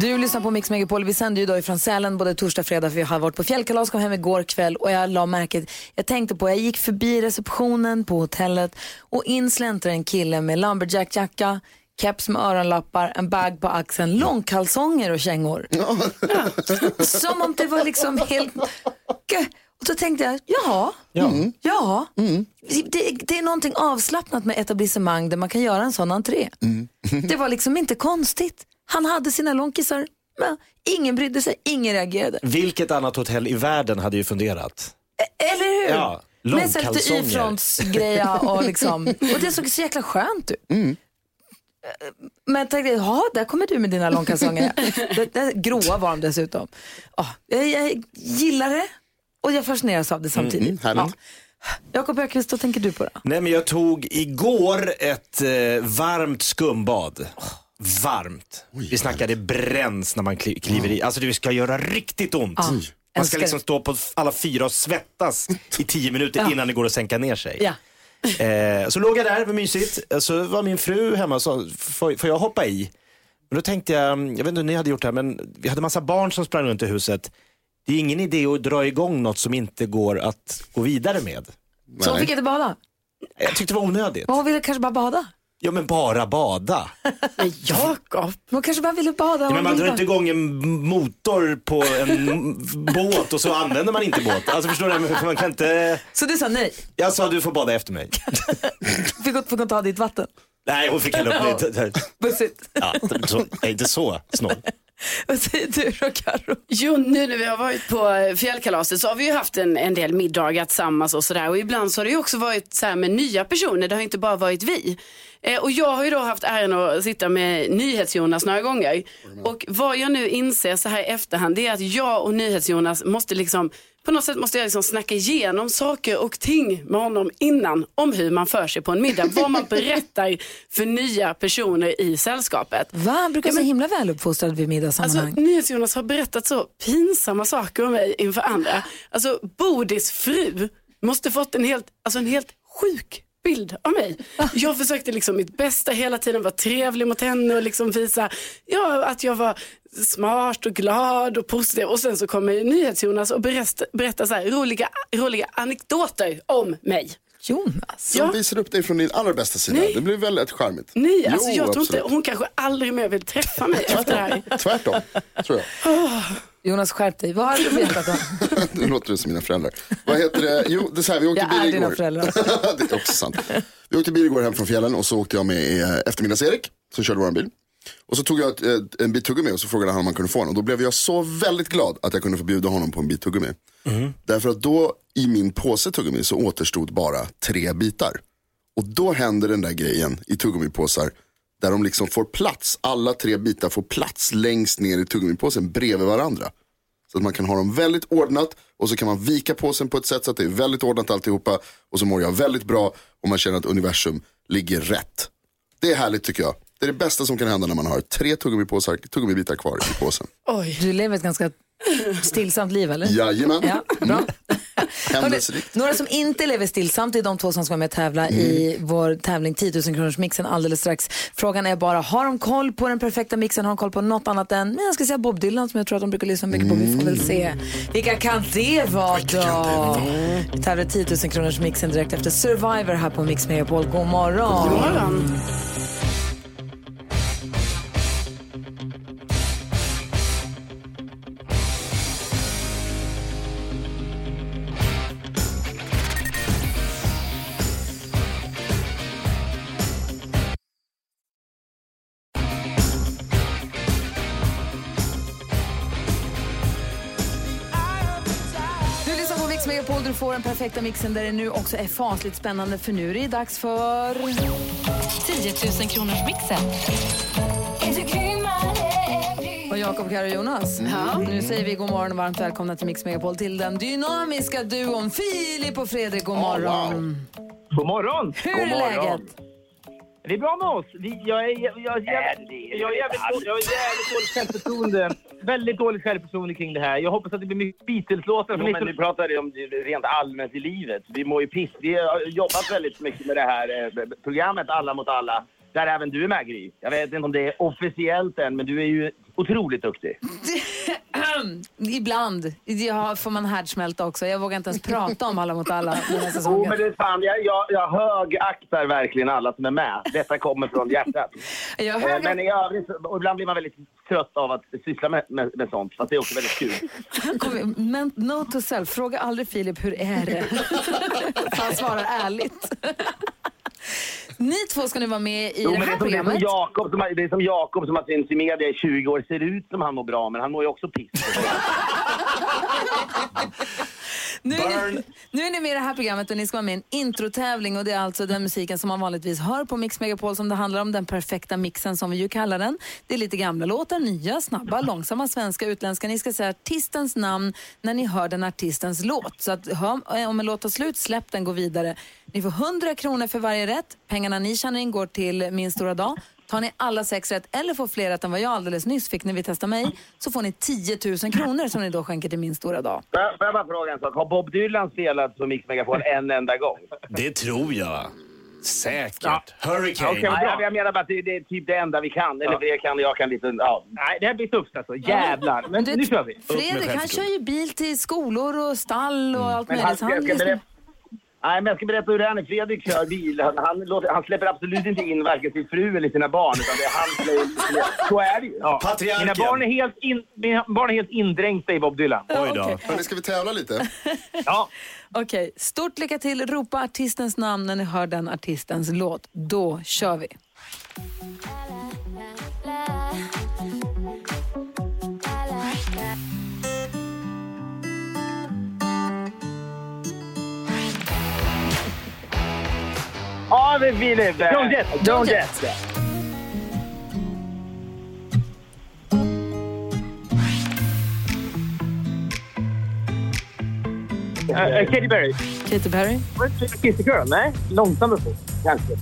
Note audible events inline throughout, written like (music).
Du lyssnar på Mix Megapol. Vi sänder ju idag från Sälen både torsdag och fredag för vi har varit på fjällkalas, kom hem igår kväll och jag la märket, jag tänkte på, jag gick förbi receptionen på hotellet och in släntrade en kille med lumberjackjacka, keps med öronlappar, en bag på axeln, långkalsonger och kängor. Ja. Som om det var liksom helt... Och då tänkte jag, jaha, ja, mm. ja. Mm. Det, det, är någonting avslappnat med etablissemang där man kan göra en sån entré. Mm. det var liksom inte konstigt. Han hade sina långkisar, men ingen brydde sig, ingen reagerade. Vilket annat hotell i världen hade ju funderat? E eller hur? Ja, Med så lite Y-frontsgreja och liksom, (laughs) och det såg så jäkla skönt ut. Mm. Men jag tänkte, ja, där kommer du med dina långkalsonger. (laughs) det, det, gråa var de dessutom. Oh, jag, jag gillar det och jag fascineras av det samtidigt. Mm, mm, Jakob Öqvist, vad tänker du på då? Nej, men jag tog igår ett eh, varmt skumbad. Oh varmt. Oj, vi snackade bränns när man kliver i. Alltså det ska göra riktigt ont. Ah, man ska liksom stå på alla fyra och svettas i tio minuter ja. innan det går att sänka ner sig. Ja. Eh, så låg jag där, det var mysigt. Så var min fru hemma och sa, får, får jag hoppa i? Men då tänkte jag, jag vet inte hur ni hade gjort det här, men vi hade massa barn som sprang runt i huset. Det är ingen idé att dra igång något som inte går att gå vidare med. Så hon fick inte bada? Jag tyckte det var onödigt. hon ville kanske bara bada? Ja men bara bada. (laughs) Men Jakob, man kanske bara ville bada. Ja, men man drar inte igång en motor på en båt och så använder man inte båt. Alltså förstår du? Man kan inte... Så du sa nej? Jag sa du får bada efter mig. (laughs) fick hon, fick hon ta ditt vatten? Nej hon fick hälla upp mig. Bussigt. Ja, (laughs) så, inte så snål. (laughs) Vad säger du då Karo? Jo, nu när vi har varit på fjällkalaset så har vi ju haft en, en del middagar tillsammans och sådär. Och ibland så har det ju också varit så med nya personer, det har inte bara varit vi. Eh, och jag har ju då haft äran att sitta med NyhetsJonas några gånger. Och vad jag nu inser så här i efterhand det är att jag och NyhetsJonas måste liksom på något sätt måste jag liksom snacka igenom saker och ting med honom innan om hur man för sig på en middag. vad man berättar för nya personer i sällskapet. Va? Han brukar vara så himla väluppfostrad vid middagssammanhang. Alltså, NyhetsJonas har berättat så pinsamma saker om mig inför andra. Alltså Bodis fru måste fått en helt, alltså en helt sjuk bild av mig. Jag försökte liksom mitt bästa hela tiden vara trevlig mot henne och liksom visa ja, att jag var smart och glad och positiv. Och sen så kommer NyhetsJonas och berättar, berätta så här, roliga, roliga anekdoter om mig. Jonas? Som ja. visar upp dig från din allra bästa sida. Nej. Det blir väldigt charmigt. Nej, alltså jo, jag tror inte, hon kanske aldrig mer vill träffa mig efter det här. (laughs) Tvärtom, tror jag. Oh. Jonas skärp dig, vad har du berättat om? (laughs) nu låter du som mina föräldrar. Vad heter det? Jo, det är så här, vi åkte jag bil är dina föräldrar. (laughs) det är också sant. Vi åkte bil igår hem från fjällen och så åkte jag med eh, eftermiddags-Erik som körde vår bil. Och så tog jag ett, ett, en bit tuggummi och så frågade han om han kunde få den. Och då blev jag så väldigt glad att jag kunde få bjuda honom på en bit tuggummi. Mm. Därför att då i min påse tuggummi så återstod bara tre bitar. Och då händer den där grejen i tuggummipåsar där de liksom får plats, alla tre bitar får plats längst ner i tuggummipåsen bredvid varandra. Så att man kan ha dem väldigt ordnat och så kan man vika påsen på ett sätt så att det är väldigt ordnat alltihopa. Och så mår jag väldigt bra och man känner att universum ligger rätt. Det är härligt tycker jag. Det är det bästa som kan hända när man har tre tuggummi-påsar, tuggummibitar kvar i påsen. Oj. Du lever ett ganska stillsamt liv eller? Jajamän. Ja, bra. (laughs) några som inte lever stillsamt är de två som ska vara med och tävla mm. i vår tävling 10 000 kronors mixen alldeles strax. Frågan är bara, har de koll på den perfekta mixen? Har de koll på något annat än, men jag ska säga Bob Dylan som jag tror att de brukar lyssna mycket på. Vi får väl se. Vilka kan det vara då? Vi tävlar 10 000 kronors mixen direkt efter Survivor här på Mix Megapol. God morgon. God morgon. Perfekta mixen där det nu också är fasligt spännande för nu är det dags för... 10 000 kronors mixen. Och Jakob, Karo och Jonas. Mm. Nu säger vi god morgon och varmt välkomna till Mix Megapol till den dynamiska duon Filip och Fredrik. God morgon. Oh, wow. God morgon! Hur är läget? Det är bra med oss. Vi, jag, är, jag, jag, jag, jag, är jävligt, jag har jävligt dåligt självförtroende. Väldigt dåligt självförtroende kring det här. Jag hoppas att det blir mycket Beatles-låtar. Jo, men du pratar om det rent allmänt i livet. Vi mår ju piss. Vi har jobbat väldigt mycket med det här eh, programmet Alla mot alla. Där även du är med Gry. Jag vet inte om det är officiellt än, men du är ju otroligt duktig. (laughs) Ibland ja, får man härdsmälta också. Jag vågar inte ens prata om Alla mot alla den här Jo, men det är fan, jag, jag, jag högaktar verkligen alla som är med. Detta kommer från hjärtat. (laughs) Jag Eh, hör Men i övrigt, och ibland blir man väldigt trött av att syssla med, med, med sånt. Fast det är också väldigt kul. (laughs) Kom, men note to self, fråga aldrig Filip hur är det? Han svarar ärligt. Ni två ska nu vara med i Jo, det det här är som, det är som programmet. Jakob som, det är som Jakob som har synts i media i 20 år. Ser ut som han mår bra, men han mår ju också piss. (laughs) Nu är, ni, nu är ni med i det här programmet och ni ska vara med i en introtävling och det är alltså den musiken som man vanligtvis hör på Mix Megapol som det handlar om, den perfekta mixen som vi ju kallar den. Det är lite gamla låtar, nya, snabba, långsamma, svenska, utländska. Ni ska säga artistens namn när ni hör den artistens låt. Så att hör, om en låt tar slut, släpp den, gå vidare. Ni får 100 kronor för varje rätt. Pengarna ni tjänar in går till Min stora dag. Tar ni alla sex rätt eller får fler rätt än vad jag alldeles nyss fick när vi testade mig så får ni 10 000 kronor som ni då skänker till Min stora dag. Får jag- bara fråga en sak? Har Bob Dylan spelat på Mix Megapol en enda gång? Det tror jag. Säkert. Ja. Hurricane. Okej. Nej, jag, menar bara att det, det är typ det enda vi kan. Eller det kan jag kan lite... Ja. Nej, det här blir tufft alltså. Jävlar. Men Du- nu kör vi. Fredrik han kör ju bil till skolor och stall och allt Men möjligt. han, så jag, han ska lyssnar- berätta, nej, men jag ska berätta hur det är när Fredrik kör bil. Han, han, låter, han släpper absolut inte in varken sin fru eller sina barn. Utan det är han som är, (laughs) Så är det ju. Ja. Patriarken. Mina barn, är helt in, mina barn är helt indränkta i Bob Dylan. Oj då. Okej. Hörni, ska vi tävla lite? Ja. Okej, stort lycka till. Ropa artistens namn när ni hör den artistens låt. Då kör vi. Ja, men Filip. eh, Joan Jett. Joan Jett. Uh, Katy Perry. Katy Perry. Kiss the Girl? Nej, långsam upp. Kanske.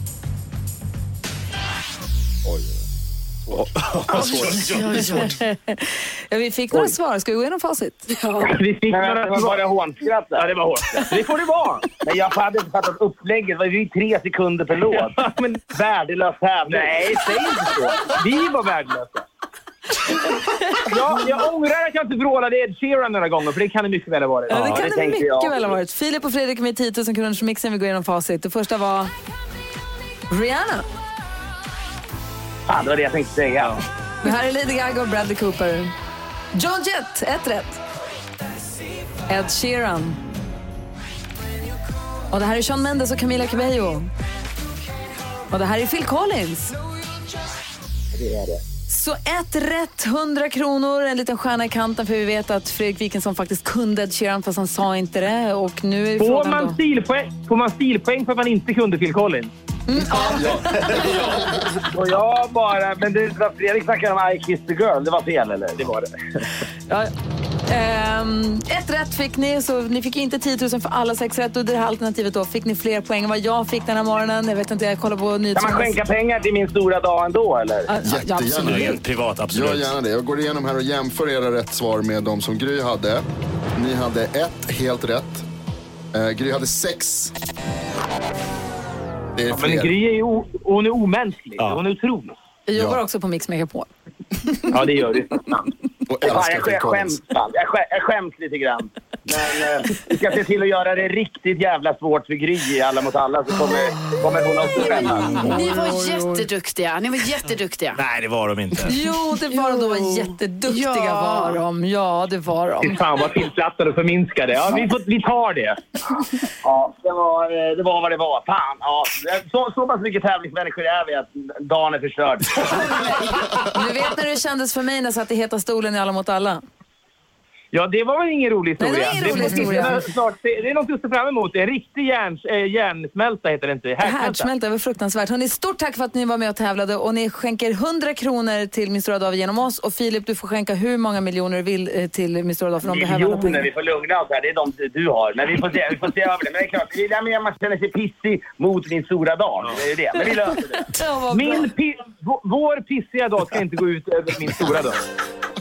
Ja, vi fick några svar. Ska vi gå igenom facit? (laughs) Vi fick några men, var det hånskratt där? Ja, det var hårt. Det får det vara. Men jag hade inte fattat upplägget. Det var ju tre sekunder per låt. Men, Värdelös tävling. nej, säg inte så. Vi var värdelösa. Jag, jag ångrar att jag inte vrålade Ed Sheeran några gånger, för det kan det mycket väl ha varit. Ja, det kan det det, mycket jag. väl ha varit. Filip och Fredrik med 10 000 kronors mixen. Vi går igenom facit. Det första var Rihanna. Fan, det var det jag tänkte säga. Det här är Lady Gaga och Bradley Cooper. John Jett, ett rätt. Ed Sheeran. Och det här är Sean Mendes och Camila Cabello. Och det här är Phil Collins. Det är det. Så ett rätt, 100 kronor, en liten stjärna i kanten för vi vet att Fredrik Wikingsson faktiskt kunde Ed Sheeran fast han sa inte det. Och nu är Får man, stilpoäng, får man stilpoäng för att man inte kunde Phil Collins? (laughs) Och jag bara... Men det var Fredrik snackade om I kissed the girl. Det var fel, eller? Det var det. (laughs) Ja. Ehm, ett rätt fick ni, så ni fick inte 10 000 för alla sex rätt. Och det här alternativet då fick ni fler poäng än vad jag fick den här morgonen. Jag vet inte, jag kollar på Kan man skänka pengar till min stora dag ändå, eller? Ja, ja, absolut. Helt privat, absolut. Gör gärna det. Jag går igenom här och jämför era rätt svar med de som Gry hade. Ni hade ett helt rätt. Eh, Gry hade sex. Det är Men fler. Gry är ju o, hon är omänsklig. Ja. Hon är otrolig. Jag jobbar Ja. också på Mix Megapol. Ja, det gör du. (laughs) Och älskar jag, skäms, jag, skäms, jag skäms lite grann. Men eh, vi ska se till att göra det riktigt jävla svårt för Gry i Alla mot alla så kommer, kommer hon också skämmas. Ni var jätteduktiga. Ni var jätteduktiga. Nej, det var de inte. Jo, det var de. De var jätteduktiga Ja. var de. Ja, det var Fy de. fan vad tillplattade och förminskade. Ja, vi, får, vi tar det. Ja, det var, eh, det var vad det var. Fan, ja. Så, så pass mycket tävlingsmänniskor är vi att dagen är förstörd. (laughs) Du vet när det kändes för mig när jag satt i heta stolen i Alla mot alla? Ja, det var väl ingen rolig Nej, det historia. var ingen rolig är- historia. Snart, det är något att se fram emot. En riktig järn, äh, järnsmälta heter det inte. Härdsmälta. Härdsmälta, det var fruktansvärt. Hörrni, stort tack för att ni var med och tävlade och ni skänker 100 kronor till Min stora dag genom oss. Och Filip, du får skänka hur många miljoner du vill eh, till Min stora dag för de behöver alla pengar. vi får lugna oss här. Det är de du har. Men vi får se, vi får se över det. Men det är klart, det är där med att man känner sig pissig mot min stora dag. Det är det. Men vi löser det. (laughs) Min pi- vår pissiga dag ska inte gå ut över min stora dag.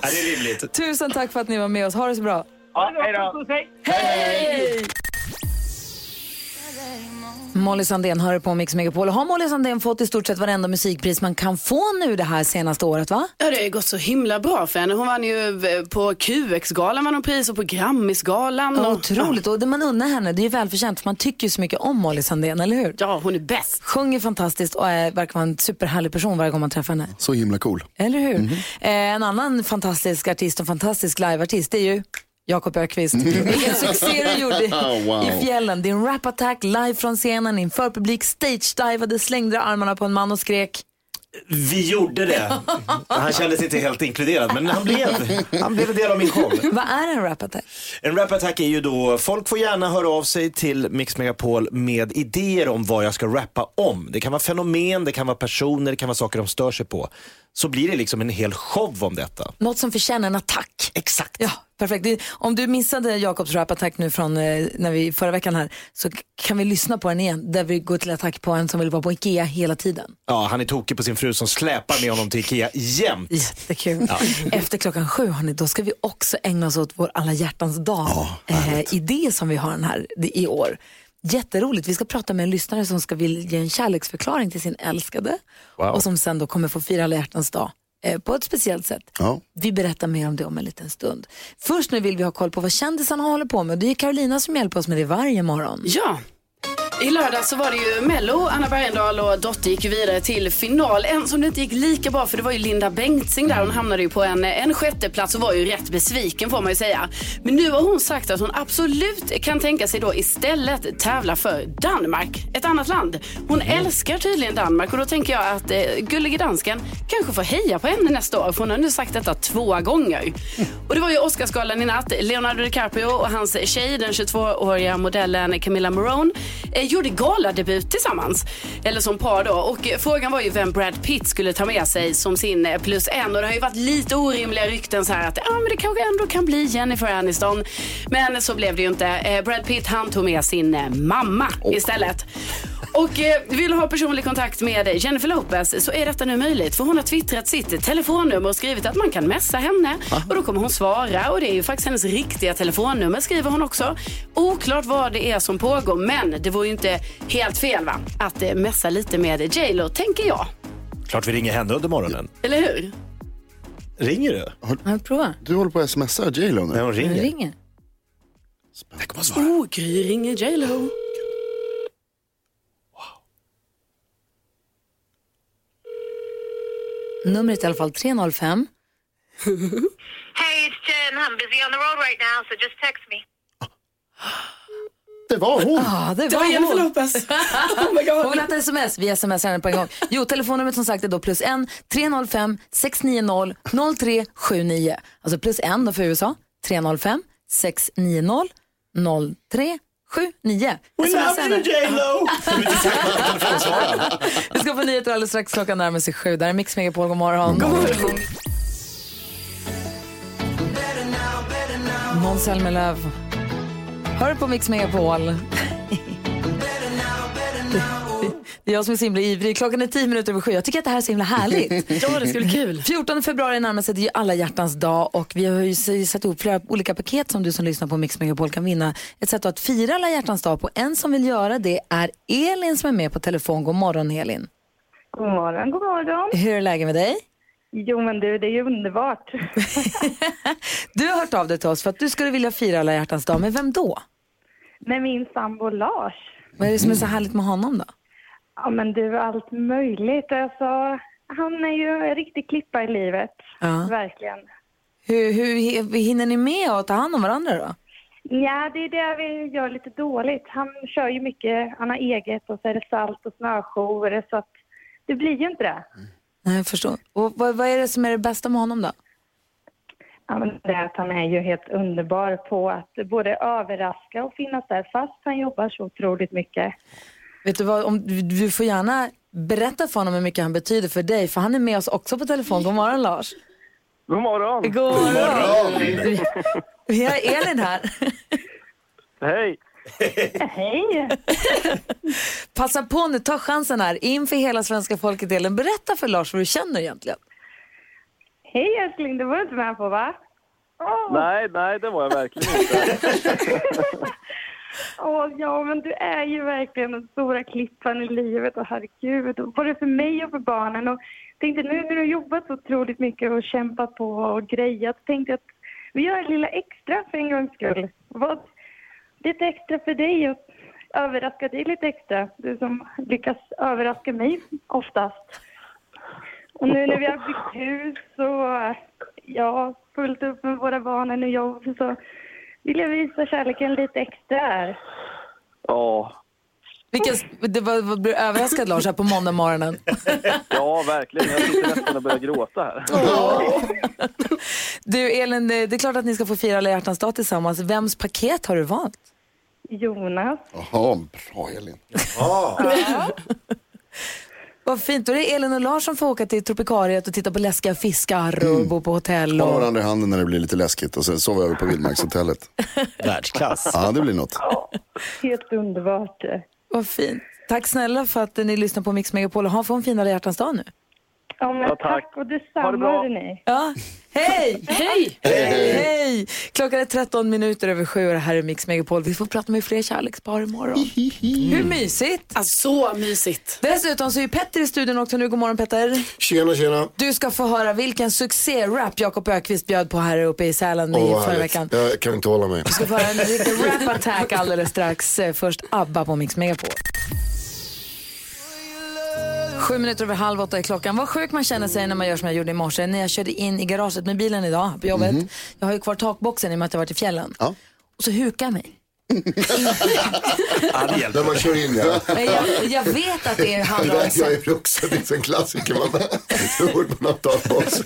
Ja, det är rimligt. Tusen tack för att ni var med oss. Ha det så bra. Ja, hej då. Hej. Hej! Molly Sandén hör på Mix Megapol. Har Molly Sandén fått i stort sett varenda musikpris man kan få nu det här senaste året va? Ja, det har gått så himla bra för henne. Hon vann ju eh, på QX-galan vann hon pris och på Grammisgalan. Ja, och- otroligt. Och det man unnar henne, det är ju välförtjänt för man tycker ju så mycket om Molly Sandén, eller hur? Ja, hon är bäst. Sjunger fantastiskt och är, verkar vara en superhärlig person varje gång man träffar henne. Så himla cool. Eller hur? Eh, en annan fantastisk artist och fantastisk liveartist är ju Jakob Ökvist. Vilken (laughs) succé du gjorde Wow. i fjällen. Din rap-attack live från scenen inför publik, stage-divade, slängde armarna på en man och skrek. Vi gjorde det. (laughs) Han kände sig inte helt inkluderad, men han blev, (laughs) han blev en del av min show. Vad är en rap-attack? En rap-attack är ju då, folk får gärna höra av sig till Mix Megapol med idéer om vad jag ska rappa om. Det kan vara fenomen, det kan vara personer, det kan vara saker de stör sig på. Så blir det liksom en hel show om detta. Något som förtjänar en attack. Exakt. Ja, perfekt. Om du missade Jakobs rap-attack nu från eh, när vi, förra veckan här så kan vi lyssna på den igen där vi går till attack på en som vill vara på Ikea hela tiden. Ja, han är tokig på sin fru som släpar med honom till Ikea jämt. Jättekul. Efter klockan sju, hörni, då ska vi också ägna oss åt vår alla hjärtans dag eh, idé som vi har den här i år. Jätteroligt. Vi ska prata med en lyssnare som ska vilja ge en kärleksförklaring till sin älskade Wow. och som sen då kommer få fira alla hjärtans dag eh, på ett speciellt sätt. Ja. Vi berättar mer om det om en liten stund. Först nu vill vi ha koll på vad kändisarna håller på med. Det är Carolina som hjälper oss med det varje morgon. Ja. I lördag så var det ju Mello, Anna Bergendahl och Dotter gick vidare till final. En som det inte gick lika bra för det var ju Linda Bengtzing där. Hon hamnade ju på en, en sjätte plats och var ju rätt besviken får man ju säga. Men nu har hon sagt att hon absolut kan tänka sig då istället tävla för Danmark, ett annat land. Hon älskar tydligen Danmark och då tänker jag att eh, gullige dansken kanske får heja på henne nästa år för hon har nu sagt detta två gånger. (laughs) Och det var ju Oscarsgalan i natt. Leonardo DiCaprio och hans tjej, den 22-åriga modellen Camilla Morone, eh, gjorde galadebut tillsammans. Eller som par då. Och frågan var ju vem Brad Pitt skulle ta med sig som sin eh, plus en. Och det har ju varit lite orimliga rykten så här att ja, men det kanske ändå kan bli Jennifer Aniston. Men så blev det ju inte. Eh, Brad Pitt han tog med sin eh, mamma istället. Och eh, vill du ha personlig kontakt med Jennifer Lopez så är detta nu möjligt. För hon har twittrat sitt telefonnummer och skrivit att man kan messa henne. Och då kommer hon svara och det är ju faktiskt hennes riktiga telefonnummer skriver hon också. Oklart vad det är som pågår men det vore ju inte helt fel va? Att eh, messa lite med J Lo tänker jag. Klart vi ringer henne under morgonen. Eller hur? Ringer du? Ja, prova. Du håller på att smsa J Lo Nej, nu. hon Den ringer. ringer. Jag kommer att svara. Oh, Gry ringer J Lo. Numret är i alla fall 305. (laughs) Hey, it's Jen. I'm busy on the road right now, so just text me. Det var hon. Ja, det Det var var Jennifer hon. Lopez. (laughs) oh my God. Hon vill ha ett sms, vi smsar henne på en gång. Jo, telefonnumret som sagt är då plus 1 305 690 0379. Alltså plus 1 då för USA, 305 690 0379. We Smsa love henne. you J Lo! (laughs) Vi ska få nyheter alldeles strax, klockan närmar sig sju. Där är Mix Megapol, god morgon. God morgon. Måns Zelmerlöw. Hör på Mix Megapol. Det är jag som är så himla ivrig. Klockan är tio minuter över sju. Jag tycker att det här är så himla härligt. (laughs) Ja, det ska bli kul. 14 februari närmar sig, det är ju alla hjärtans dag och vi har ju satt ihop flera olika paket som du som lyssnar på Mix Megapol kan vinna. Ett sätt att fira alla hjärtans dag på. En som vill göra det är Elin som är med på telefon. God morgon Elin. God morgon, god morgon. Hur är läget med dig? Jo men du, det är ju underbart. (laughs) Du har hört av dig till oss för att du skulle vilja fira alla hjärtans dag. Men vem då? Med min sambo Lars. Vad är det som är så härligt med honom då? Ja men du, allt möjligt. Alltså, han är ju en riktig klippa i livet. Ja. Verkligen. Hur, hur hinner ni med att ta hand om varandra då? Ja, det är det vi gör lite dåligt. Han kör ju mycket, han har eget och så är det salt och snöjour så att det blir ju inte det. Nej, jag förstår. Och vad, vad är det som är det bästa med honom då? Ja, men det är att han är ju helt underbar på att både överraska och finnas där fast han jobbar så otroligt mycket. Vet du vad, om, du- får gärna berätta för honom hur mycket han betyder för dig, för han är med oss också på telefon. God morgon Lars. God morgon! God morgon. Vi har Elin här. Hej! Hej! Passa på nu, ta chansen här inför hela svenska folket. Elin, berätta för Lars vad du känner egentligen. Hej älskling, det var du inte med på va? Åh, Nej, nej, det var jag verkligen inte. (laughs) åh, ja, men du är ju verkligen den stora klippan i livet och herregud, och både för mig och för barnen. Och tänkte nu när du har jobbat så otroligt mycket och kämpat på och grejat, tänkte jag att vi gör det lilla extra för en gångs skull. Vad, lite extra för dig och överraska dig lite extra. Du som lyckas överraska mig oftast. Och nu när vi har byggt hus och ja, fullt upp med våra barn och jobb så vill jag visa kärleken lite extra här. Ja, Vilken, det var, var, blev du överraskad Lars här på måndag morgonen? (laughs) ja, verkligen. Jag sitter nästan och börjar gråta här. Du Elin, det det är klart att ni ska få fira alla hjärtans dag tillsammans. Vems paket har du valt? Jonas. Jaha, bra Elin. (laughs) Vad fint, då är det Elin och Lars som får åka till Tropikariet och titta på läskiga fiskar och bo på hotell. Hålla Och... varandra i handen när det blir lite läskigt och sen sova över på Vildmarkshotellet. (laughs) Världsklass. Ja, det blir något. Helt underbart. Vad fint. Tack snälla för att ni lyssnar på Mix Megapol och ha en fin alla hjärtans dag nu. Ja, men Ja, tack. tack. och Ha det detsamma bra. Ja. Hej! Hej! Hej! Klockan är 13 minuter över sju och det här är Mix Megapol. Vi får prata med fler kärlekspar imorgon. Hur mysigt! Alltså, så mysigt. Dessutom så är Petter i studion också nu. God morgon Petter. Tjena, tjena. Du ska få höra vilken succé-rap Jakob Ökvist bjöd på här uppe i Sälen Åh, i förra härligt. veckan. Jag kan inte hålla mig. Du ska få höra en riktig rap-attack alldeles strax. Eh, Först ABBA på Mix Megapol. Sju minuter över halv åtta är klockan. Vad sjuk man känner sig när man gör som jag gjorde i morse. När jag körde in i garaget med bilen idag på jobbet. Jag har ju kvar takboxen i och med att jag varit i fjällen. Ja. Och så hukar jag mig. (laughs) Ja, det hjälper. När man kör in, ja. Jag, jag vet att det handlar om... jag är också, det är en klassiker. Man tror man har sig.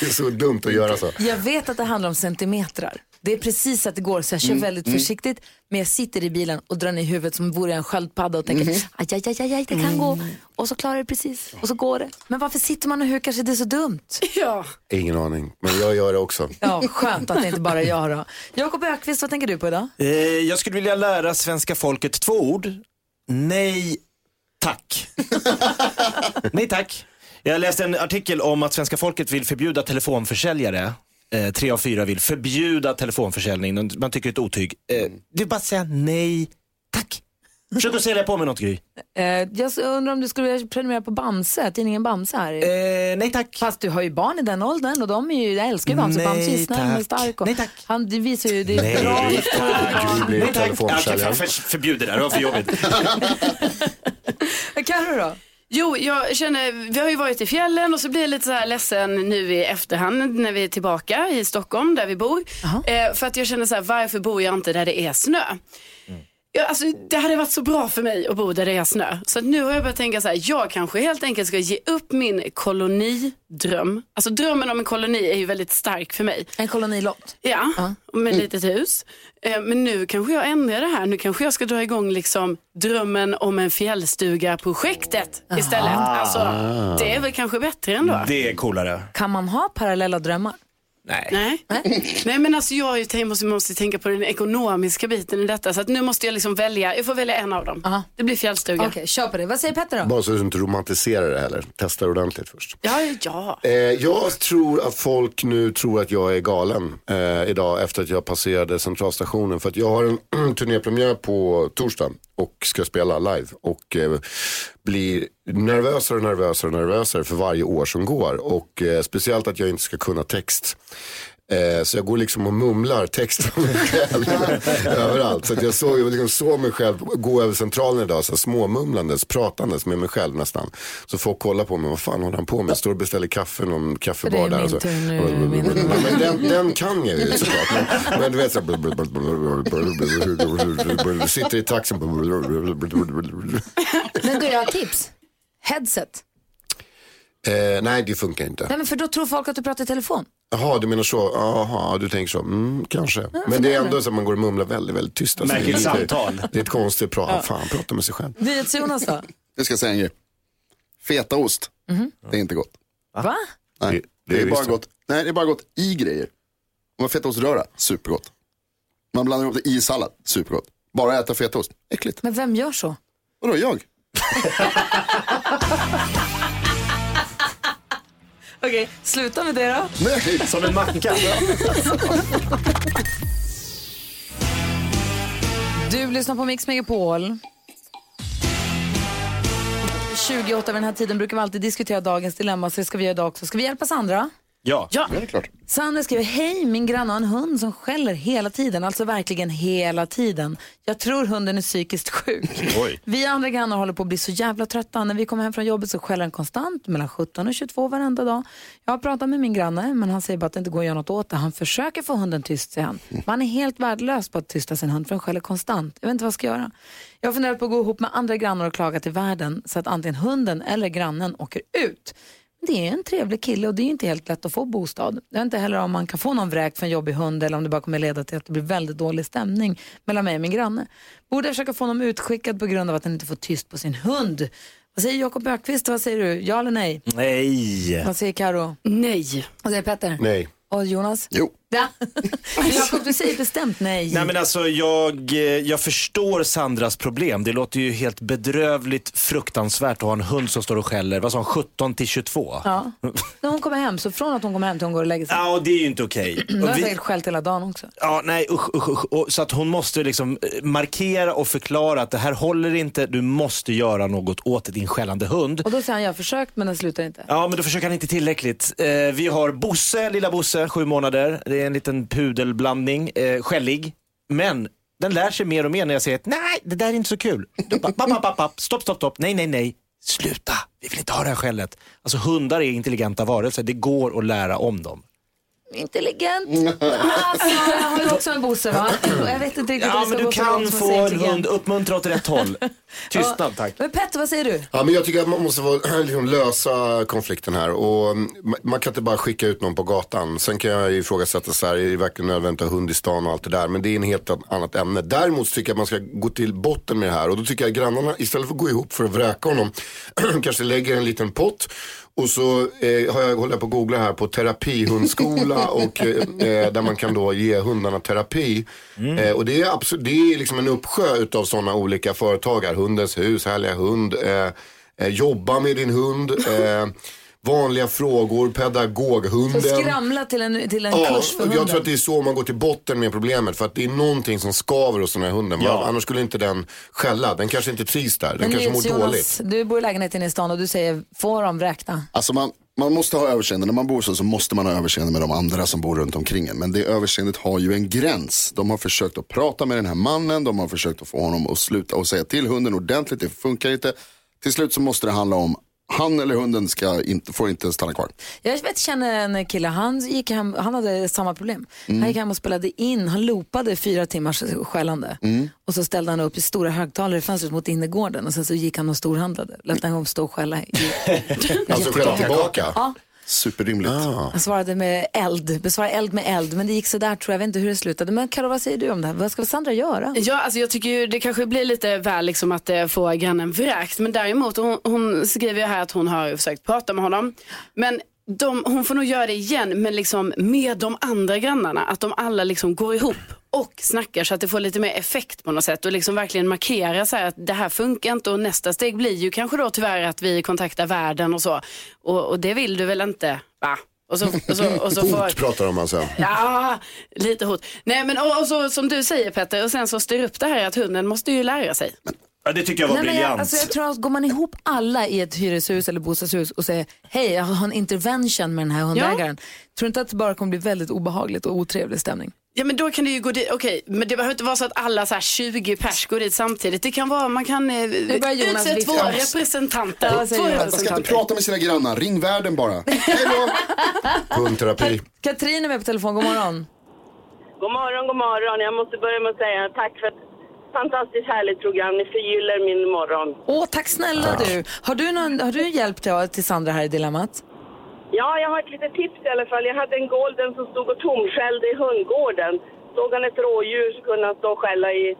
Det är så dumt att göra så. Jag vet att det handlar om centimetrar. Det är precis att det går, så jag kör väldigt försiktigt. Men jag sitter i bilen och drar ner huvudet som vore jag en sköldpadda och tänker aj, aj, aj, aj, aj, det kan gå. Och så klarar det precis, och så går det. Men varför sitter man och hukar sig? Det är så dumt. (laughs) Ja. Ingen aning, men jag gör det också. Ja, skönt att det inte bara är jag då. Jakob Ökvist, vad tänker du på idag? Eh, jag skulle vilja lära svenska folket två ord. Nej, tack. (laughs) Nej, tack. Jag läste en artikel om att svenska folket vill förbjuda telefonförsäljare. Eh, tre av fyra vill förbjuda telefonförsäljning. Man tycker det är ett otyg. Eh, det är bara att säga nej, tack. Försök att sälja på mig något Gry. Eh, jag undrar om du skulle vilja prenumerera på Bamse, tidningen Bamse här. Eh, nej tack. Fast du har ju barn i den åldern och de är ju, jag älskar ju Bamse. Nej, Bamse är snäll och tack. stark. Och Nej, tack. Han det visar ju, det är Nej, bra. tack. Gry blir Nej, tack. Telefonförsäljare. för, för, förbjud det där, det var för jobbigt. (laughs) Carro då? Jo, jag känner, vi har ju varit i fjällen och så blir jag lite så här ledsen nu i efterhand när vi är tillbaka i Stockholm där vi bor. Eh, för att jag känner så här, varför bor jag inte där det är snö? Ja, alltså, det hade varit så bra för mig att bo där det är snö. Så att nu har jag börjat tänka så här, jag kanske helt enkelt ska ge upp min kolonidröm. Alltså drömmen om en koloni är ju väldigt stark för mig. En kolonilott. Ja, med ett litet hus. Eh, Men nu kanske jag ändrar det här. Nu kanske jag ska dra igång liksom drömmen om en fjällstuga-projektet istället. Alltså, det är väl kanske bättre ändå. Det är coolare. Kan man ha parallella drömmar? Nej. Nej. Nej men alltså jag har ju tänkt, måste, måste tänka på den ekonomiska biten i detta. Så att nu måste jag liksom välja, jag får välja en av dem. Aha. Det blir fjällstuga. Okej, kör på det. Vad säger Petter då? Bara så att du inte romantiserar det heller. Testa det ordentligt först. Ja, ja. Eh, jag tror att folk nu tror att jag är galen eh, idag efter att jag passerade centralstationen. För att jag har en (clears throat) turnépremiär på torsdag och ska spela live. Och eh, blir nervösare och nervösare och nervösare för varje år som går. Och eh, speciellt att jag inte ska kunna text. Eh, så jag går liksom och mumlar text om mig själv (laughs) överallt. Så att jag såg, jag liksom såg mig själv gå över centralen idag, så småmumlandes, pratandes med mig själv nästan. Så folk kollar på mig, vad fan håller han på med? Står och beställer kaffe i någon kaffebar där. så. nu, Men den, den kan jag ju såklart. Men, men du vet så här, sitter i taxin. Men du, jag har tips. Headset. Eh, nej, det funkar inte. Nej, men för då tror folk att du pratar i telefon. Jaha, du menar så. Jaha, du tänker så. Mm, kanske. Men det är ändå så att man går och mumlar väldigt, väldigt tyst. Alltså, Märkligt är samtal. Det är ett konstigt prat. Fan, prata med sig själv. NyhetsJonas då? (laughs) Jag ska säga en grej. Fetaost, det är inte gott. Va? Nej, Det- det, det är bara gott. Nej, det är bara gott i grejer. Om man fetaoströra, supergott. Man blandar ihop det i sallad, supergott. Bara äta fetaost, äckligt. Men vem gör så? Vadå, jag? (laughs) Okej, sluta med det då. Nej, Som en macka. Du lyssnar på Mix Megapol. 28 vid den här tiden brukar vi alltid diskutera dagens dilemma, så det ska vi göra idag också. Ska vi hjälpa Sandra? Ja. Ja. det är klart. Sandra skriver, hej min granne har en hund som skäller hela tiden, alltså verkligen hela tiden. Jag tror hunden är psykiskt sjuk. (laughs) Oj. Vi andra grannar håller på att bli så jävla trötta. När vi kommer hem från jobbet så skäller den konstant mellan 17 och 22 varenda dag. Jag har pratat med min granne men han säger bara att det inte går att göra något åt det. Han försöker få hunden tyst säger han. Men han är helt värdelös på att tysta sin hund för den skäller konstant. Jag vet inte vad jag ska göra. Jag har funderat på att gå ihop med andra grannar och klaga till världen så att antingen hunden eller grannen åker ut. Det är en trevlig kille och det är inte helt lätt att få bostad. Jag vet inte heller om man kan få någon vräkt för en jobbig hund eller om det bara kommer leda till att det blir väldigt dålig stämning mellan mig och min granne. Borde jag försöka få honom utskickad på grund av att han inte får tyst på sin hund? Vad säger Jakob Ökvist? Vad säger du? Ja eller nej? Nej. Vad säger Karo? Nej. Vad säger Petter? Nej. Och Jonas? Jo. Ja. (laughs) Jakob, du säger bestämt nej. Nej men alltså jag, eh, jag förstår Sandras problem. Det låter ju helt bedrövligt fruktansvärt att ha en hund som står och skäller. Vad sa hon, 17 till 22? Ja. När hon kommer hem, så från att hon kommer hem till hon går och lägger sig. Ja, och det är ju inte okej. Hon Och har vi- säkert skällt hela dagen också. Ja, nej usch, usch, usch. Och, så att hon måste liksom eh, markera och förklara att det här håller inte, du måste göra något åt din skällande hund. Och då säger han, jag har försökt men den slutar inte. Ja, men då försöker han inte tillräckligt. Eh, vi har Bosse, lilla Bosse, sju månader. Är en liten pudelblandning, eh, skällig. Men den lär sig mer och mer när jag säger att nej, det där är inte så kul. Då bara, papp, papp, papp, stopp, stopp, stopp, nej, nej, nej. Sluta, vi vill inte ha det här skället. Alltså hundar är intelligenta varelser, det går att lära om dem. Intelligent. (laughs) Alltså, jag har ju också en Bosse va? (clears throat) Jag vet inte riktigt Ja, men det du kan få en hund, uppmuntra åt rätt håll. (laughs) Tystnad tack. Men Petter, vad säger du? Ja, men jag tycker att man måste vara, (clears throat) liksom, lösa konflikten här. Och, mm, ma- man kan inte bara skicka ut någon på gatan. Sen kan jag ifrågasätta så här, är det verkligen nödvändigt att ha hund i stan och allt det där. Men det är en helt annat ämne. Däremot tycker jag att man ska gå till botten med det här. Och då tycker jag att grannarna, istället för att gå ihop för att vräka honom, (clears throat) kanske lägger en liten pott. Och så eh, har jag, håller jag på att googla här på terapihundskola (laughs) och eh, eh, där man kan då ge hundarna terapi. Eh, och det är, absolut, det är liksom en uppsjö utav sådana olika företag här. Hundens hus, härliga hund, eh, eh, jobba med din hund, (laughs) vanliga frågor, pedagoghunden. Så skramla till en, till en Ja, kurs för och jag hunden. tror att det är så man går till botten med problemet. För att det är någonting som skaver hos den här hunden. Ja. Annars skulle inte den skälla. Den kanske inte trivs där. Den Men kanske mår NyhetsJonas, dåligt. du bor i lägenheten i stan och du säger, får de vräkta? Alltså man, man måste ha överseende. När man bor så, så måste man ha överseende med de andra som bor runt omkring en. Men det överseendet har ju en gräns. De har försökt att prata med den här mannen. De har försökt att få honom att sluta och säga till hunden ordentligt. Det funkar inte. Till slut så måste det handla om han eller hunden ska inte, får inte stanna kvar. Jag vet, känner en kille, han, gick hem, han hade samma problem. Han gick hem och spelade in, han loopade fyra timmars skällande. Och så ställde han upp i stora högtalare i fönstret mot innergården och sen så gick han och storhandlade. Lät han stå och skälla. (laughs) Alltså skälla tillbaka. Ja, Superrimligt. han svarade med eld, besvarade eld med eld. Men det gick så där tror jag, jag vet inte hur det slutade. Men Karo, vad säger du om det här? Vad ska Sandra göra? Ja, alltså jag tycker ju det kanske blir lite väl liksom att eh, få grannen vräkt. Men däremot, hon, hon skriver ju här att hon har försökt prata med honom. Men de, hon får nog göra det igen, men liksom med de andra grannarna. Att de alla liksom går ihop och snackar så att det får lite mer effekt på något sätt. Och liksom verkligen markera så här att det här funkar inte. Och nästa steg blir ju kanske då tyvärr att vi kontaktar världen och så. Och, och det vill du väl inte? Va? Och så, och så, och så (laughs) får... Hot pratar de alltså. Ja, lite hot. Nej men och, och så som du säger Petter, och sen så styr upp det här att hunden måste ju lära sig. Ja, det tycker jag var Nej, briljant. jag, alltså, jag tror att går man ihop alla i ett hyreshus eller bostadshus och säger hej, jag har en intervention med den här hundägaren. Tror du inte att det bara kommer bli väldigt obehagligt och otrevlig stämning? Ja men då kan det ju gå dit, okej men det behöver inte vara så att alla så här 20 pers går dit samtidigt. Det kan vara, man kan eh, börjar Jonas utse två representanter. Ja, två. Man ska inte prata med sina grannar. Ring värden bara. Hej då! Hundterapi. Katrin är med på telefon, god morgon. God morgon, god morgon. Jag måste börja med att säga tack för ett fantastiskt härligt program. Ni förgyller min morgon. Åh, tack snälla du. Har du, någon, har du hjälpt till, till Sandra här i dilemmat? Ja, jag har ett litet tips i alla fall. Jag hade en golden som stod och tomskällde i hundgården. Såg han ett rådjur så kunde han stå och skälla i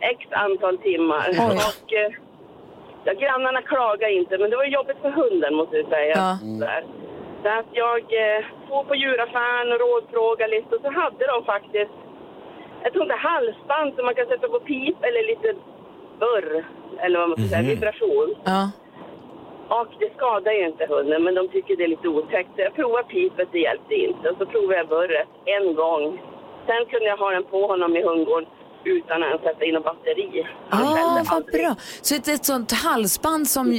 x antal timmar. Oj. Och, eh, ja, grannarna klagade inte, men det var jobbigt för hunden måste jag säga. Ja. Där. Så att jag eh, får på djuraffären och rådfrågade lite och så hade de faktiskt ett sånt där halsband som man kan sätta på pip eller lite burr, eller vad man ska säga, vibration. Ja. Och det skadar ju inte hunden, men de tycker det är lite otäckt. Så jag provade pipet, det hjälpte inte. Och så provade jag burret en gång. Sen kunde jag ha den på honom i hundgården utan att sätta in något batteri. Ah, vad bra. Så ett, ett sånt halsband som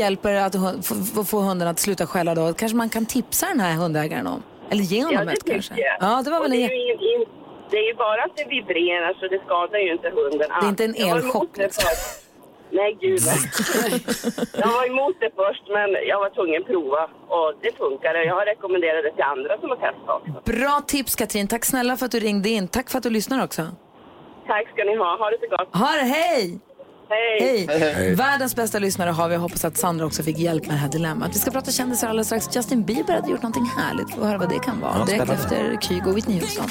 hjälper att få, hunden att sluta skälla då, kanske man kan tipsa den här hundägaren om? Eller ge honom Ja, det ett kanske? jag. Ja, det var väl en det är ju bara att det vibrerar så det skadar ju inte hunden Det är inte en alls. Elchock, liksom. Nej, gud. Jag var emot det först, men jag var tvungen att prova. Och det funkade. Jag har rekommenderat det till andra som har testat också. Bra tips Katrin, tack snälla för att du ringde in. Tack för att du lyssnar också. Tack ska ni ha. Ha det så gott. Ha det, hej! Hej! Hej. Världens bästa lyssnare har vi. Jag hoppas att Sandra också fick hjälp med det här dilemmat. Vi ska prata kändisar alldeles strax. Justin Bieber hade gjort någonting härligt. Får höra vad det kan vara. Ja, Direkt efter Kygo och Whitney Houston.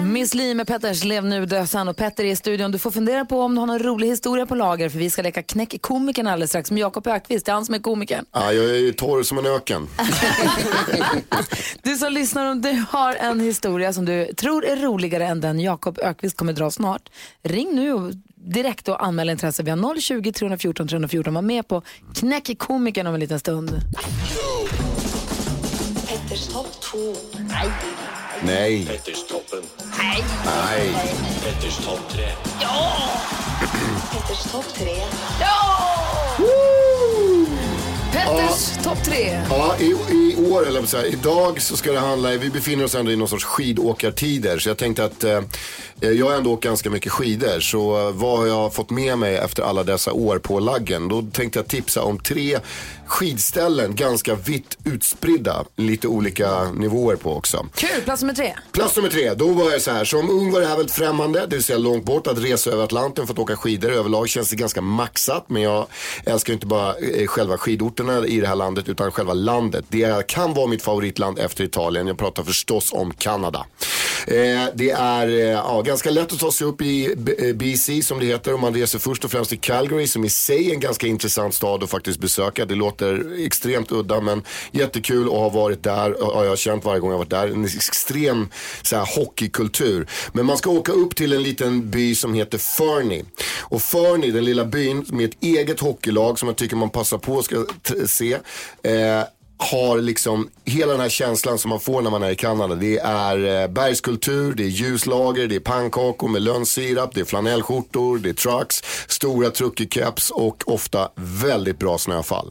Miss Li med Petters Lev nu dösan och Petter är i studion. Du får fundera på om du har någon rolig historia på lager för vi ska leka Knäck komikern alldeles strax med Jakob Ökvist. Det är han som är komikern. Ja, jag är ju torr som en öken. (laughs) Du som lyssnar, om du har en historia som du tror är roligare än den Jakob Ökvist kommer dra snart, ring nu och direkt och anmäl intresse. Vi har 020 314 314. Var med på Knäck komikern om en liten stund. Petters topp 2. Nej. Petterstoppen. Nej. Nej. Petters topp tre. Petters topp 3. Petters topp tre. Ja, i, i år, eller så här, idag så ska det handla, vi befinner oss ändå i någon sorts skidåkartider. Så jag tänkte att eh, jag har ändå åkt ganska mycket skidor. Så eh, vad har jag fått med mig efter alla dessa år på laggen? Då tänkte jag tipsa om tre skidställen, ganska vitt utspridda. Lite olika nivåer på också. Kul, plats nummer tre. Plats nummer tre, då var jag så här. Som ung var det här väldigt främmande, det vill säga långt bort. Att resa över Atlanten för att åka skidor överlag känns det ganska maxat. Men jag älskar inte bara eh, själva skidorterna i det här landet utan själva landet. Det kan vara mitt favoritland efter Italien. Jag pratar förstås om Kanada. Eh, det är eh, ja, ganska lätt att ta sig upp i BC eh, som det heter. om man reser först och främst till Calgary som i sig är en ganska intressant stad att faktiskt besöka. Det låter extremt udda men jättekul att ha varit där. Ja, jag har känt varje gång jag varit där. En extrem så här, hockeykultur. Men man ska åka upp till en liten by som heter Fernie. Och Fernie, den lilla byn med ett eget hockeylag som jag tycker man passar på att se. Eh, har liksom hela den här känslan som man får när man är i Kanada. Det är eh, bergskultur, det är ljuslager, det är pannkakor med lönnsirap, det är flanellskjortor, det är trucks, stora truckercaps och ofta väldigt bra snöfall.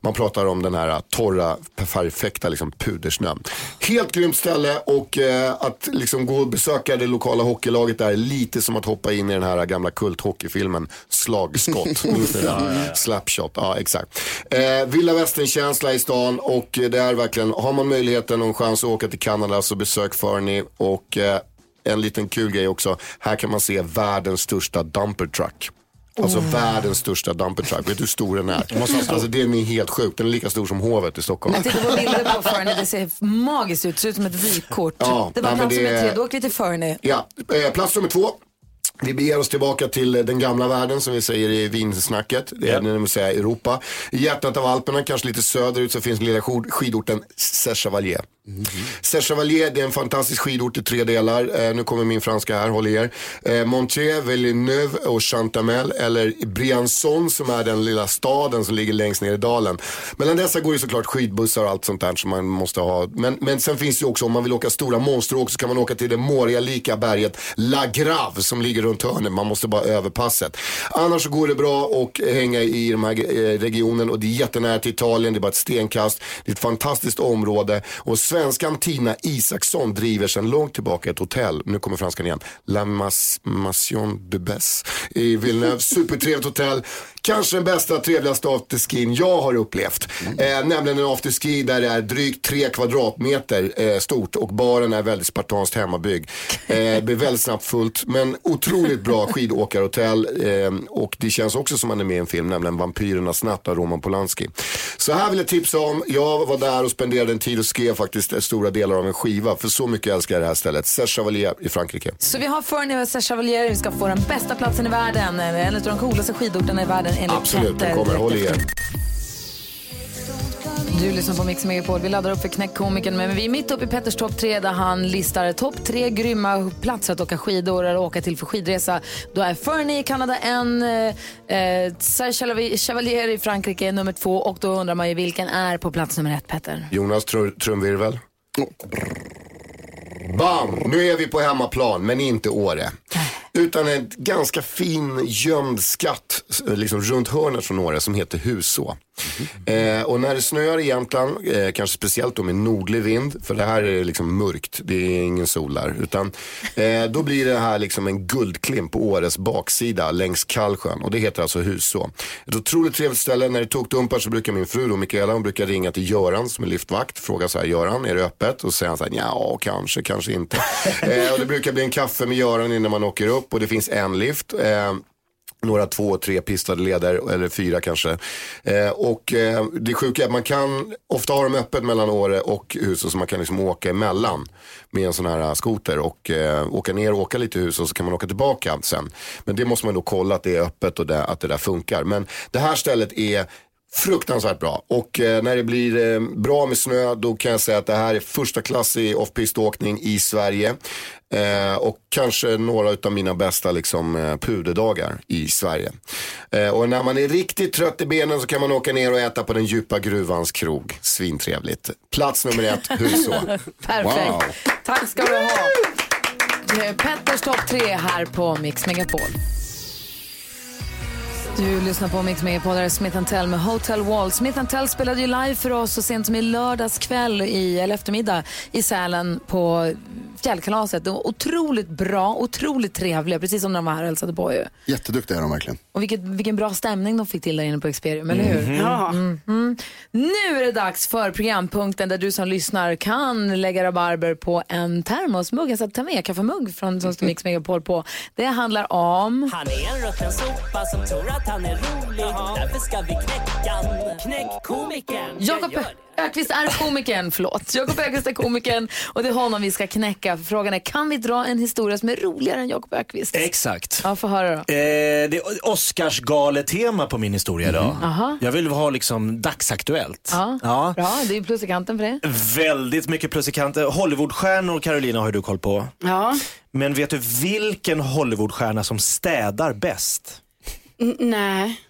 Man pratar om den här eh, torra, perfekta liksom, pudersnön. Helt grymt ställe och eh, att liksom gå och besöka det lokala hockeylaget där är lite som att hoppa in i den här gamla kulthockeyfilmen Slagskott. (laughs) Slapshot, ja exakt. Eh, Vilda västern-känsla i stan och eh, det är verkligen, har man möjligheten och en chans att åka till Kanada så besök Fernie och eh, en liten kul grej också, här kan man se världens största dumper truck. Alltså världens största dumper truck. Vet du hur stor den är? Alltså den är helt sjuk. Den är lika stor som hovet i Stockholm. Jag tittar på bilder på Fernie, det ser magiskt ut, ser ut som ett vykort. Ja, det var nej, plats det nummer tre, då åker vi till Fernie. Ja, eh, plats nummer två. Vi beger oss tillbaka till den gamla världen som vi säger i vinsnacket. Det är det vill säga Europa. I hjärtat av Alperna, kanske lite söderut, så finns den lilla skid- skidorten Serre-Chevalier. Serre-Chevalier, det är en fantastisk skidort i tre delar. Eh, nu kommer min franska här, håll i er. Eh, Montier, Villeneuve och Chantamel, eller Briançon som är den lilla staden som ligger längst ner i dalen. Mellan dessa går ju såklart skidbussar och allt sånt där som man måste ha. Men, men sen finns det ju också, om man vill åka stora monsteråk så kan man åka till det måriga, lika berget La Grave som ligger runt hörnet. Man måste bara över passet. Annars så går det bra att hänga i den här eh, regionen och det är jättenära till Italien, det är bara ett stenkast. Det är ett fantastiskt område och svenskan Tina Isaksson driver sedan långt tillbaka ett hotell, nu kommer franskan igen, La Mas Massion de Bess i Villeneuve. (laughs) Supertrevligt hotell. kanske den bästa, trevligaste afterskin jag har upplevt. Eh, nämligen en afterski där det är drygt tre kvadratmeter eh, stort och baren är väldigt spartanskt hemmabyggd. (laughs) Eh, det blir väldigt snabbt fullt men otroligt bra skidåkarhotell eh, och det känns också som man är med i en film, nämligen Vampyrernas natt av Roman Polanski. Så här vill jag tipsa om, jag var där och spenderade en tid och skrev faktiskt stora delar av en skiva för så mycket älskar jag det här stället. Serge Chevalier i Frankrike. Så vi har Fernie och Serge Chevalier. Vi ska få den bästa platsen i världen. En av de coolaste skidorterna i världen enligt Absolut, Petter. den kommer. Håll i er. Du lyssnar på Mix Megapol. Vi laddar upp för Knäckkomikern. Men vi är mitt uppe i Petters topp tre där han listar topp tre grymma platser att åka skidor eller åka till för skidresa. Då är Fernie i Kanada en, eh, Serge Chevalier- i Frankrike nummer två och då undrar man ju vilken är på plats nummer ett, Petter? Jonas tr trumvirvel. Bam! Nu är vi på hemmaplan, men inte Åre. Utan en ganska fin gömd skatt liksom runt hörnet från Åre som heter Huså. Eh, och när det snöar i Jämtland, eh, kanske speciellt då med nordlig vind, för det här är liksom mörkt, det är ingen sol där. Utan eh, då blir det här liksom en guldklimp på Åres baksida längs Kallsjön. Och det heter alltså Huså. Ett otroligt trevligt ställe. När det tokdumpar så brukar min fru då, Mikaela, hon brukar ringa till Göran som är liftvakt. Fråga så här, Göran, är det öppet? Och så säger han så här, ja, kanske, kanske inte. (laughs) eh, och det brukar bli en kaffe med Göran innan man åker upp och det finns en lift. Några två, tre pistade leder, eller fyra kanske. Eh, och eh, det sjuka är att man kan, ofta har de öppet mellan Åre och huset. så man kan liksom åka emellan med en sån här eh, skoter och eh, åka ner och åka lite i huset. så kan man åka tillbaka sen. Men det måste man då kolla att det är öppet och det, att det där funkar. Men det här stället är Fruktansvärt bra. Och eh, när det blir eh, bra med snö då kan jag säga att det här är första klass i off-pist-åkning i Sverige. Eh, och kanske några av mina bästa liksom, eh, puderdagar i Sverige. Eh, och när man är riktigt trött i benen så kan man åka ner och äta på den djupa gruvans krog. Svintrevligt. Plats nummer ett, (laughs) Huså. Perfekt. Wow. Tack ska du ha. Är Petters topp tre här på Mix Megapol. Du lyssnar på Mix Megapol, där Smith Tell med Hotel Wall. Smith Tell spelade ju live för oss så sent som i lördags kväll, i, eller eftermiddag, i Sälen på fjällkalaset. Det var otroligt bra, otroligt trevliga, precis som när de var här och hälsade på ju. Jätteduktiga är de verkligen. Och vilket, vilken bra stämning de fick till där inne på Experium, eller hur? Mhm. Ja. Mhm. Nu är det dags för programpunkten där du som lyssnar kan lägga rabarber på en termosmugg, alltså ta med kaffemugg från som står Mix Megapol på. Det handlar om... Han är en rutten sopa som tror att han är rolig. Därför ska vi knäcka han. Knäck komikern. Jakob Ökvist är komikern, förlåt. Jakob Ökvist är komikern och det är honom vi ska knäcka. Frågan är, kan vi dra en historia som är roligare än Jakob Ökvist? Exakt. Ja, få höra då. Eh, det är Oscarsgaletema på min historia idag. Aha. Jag vill ha liksom dagsaktuellt. Ja, Ja. bra. Det är plus i kanten för det. Väldigt mycket plus i kanten. Hollywoodstjärnor, Carolina, har du koll på. Ja. Men vet du vilken Hollywoodstjärna som städar bäst? N- nej.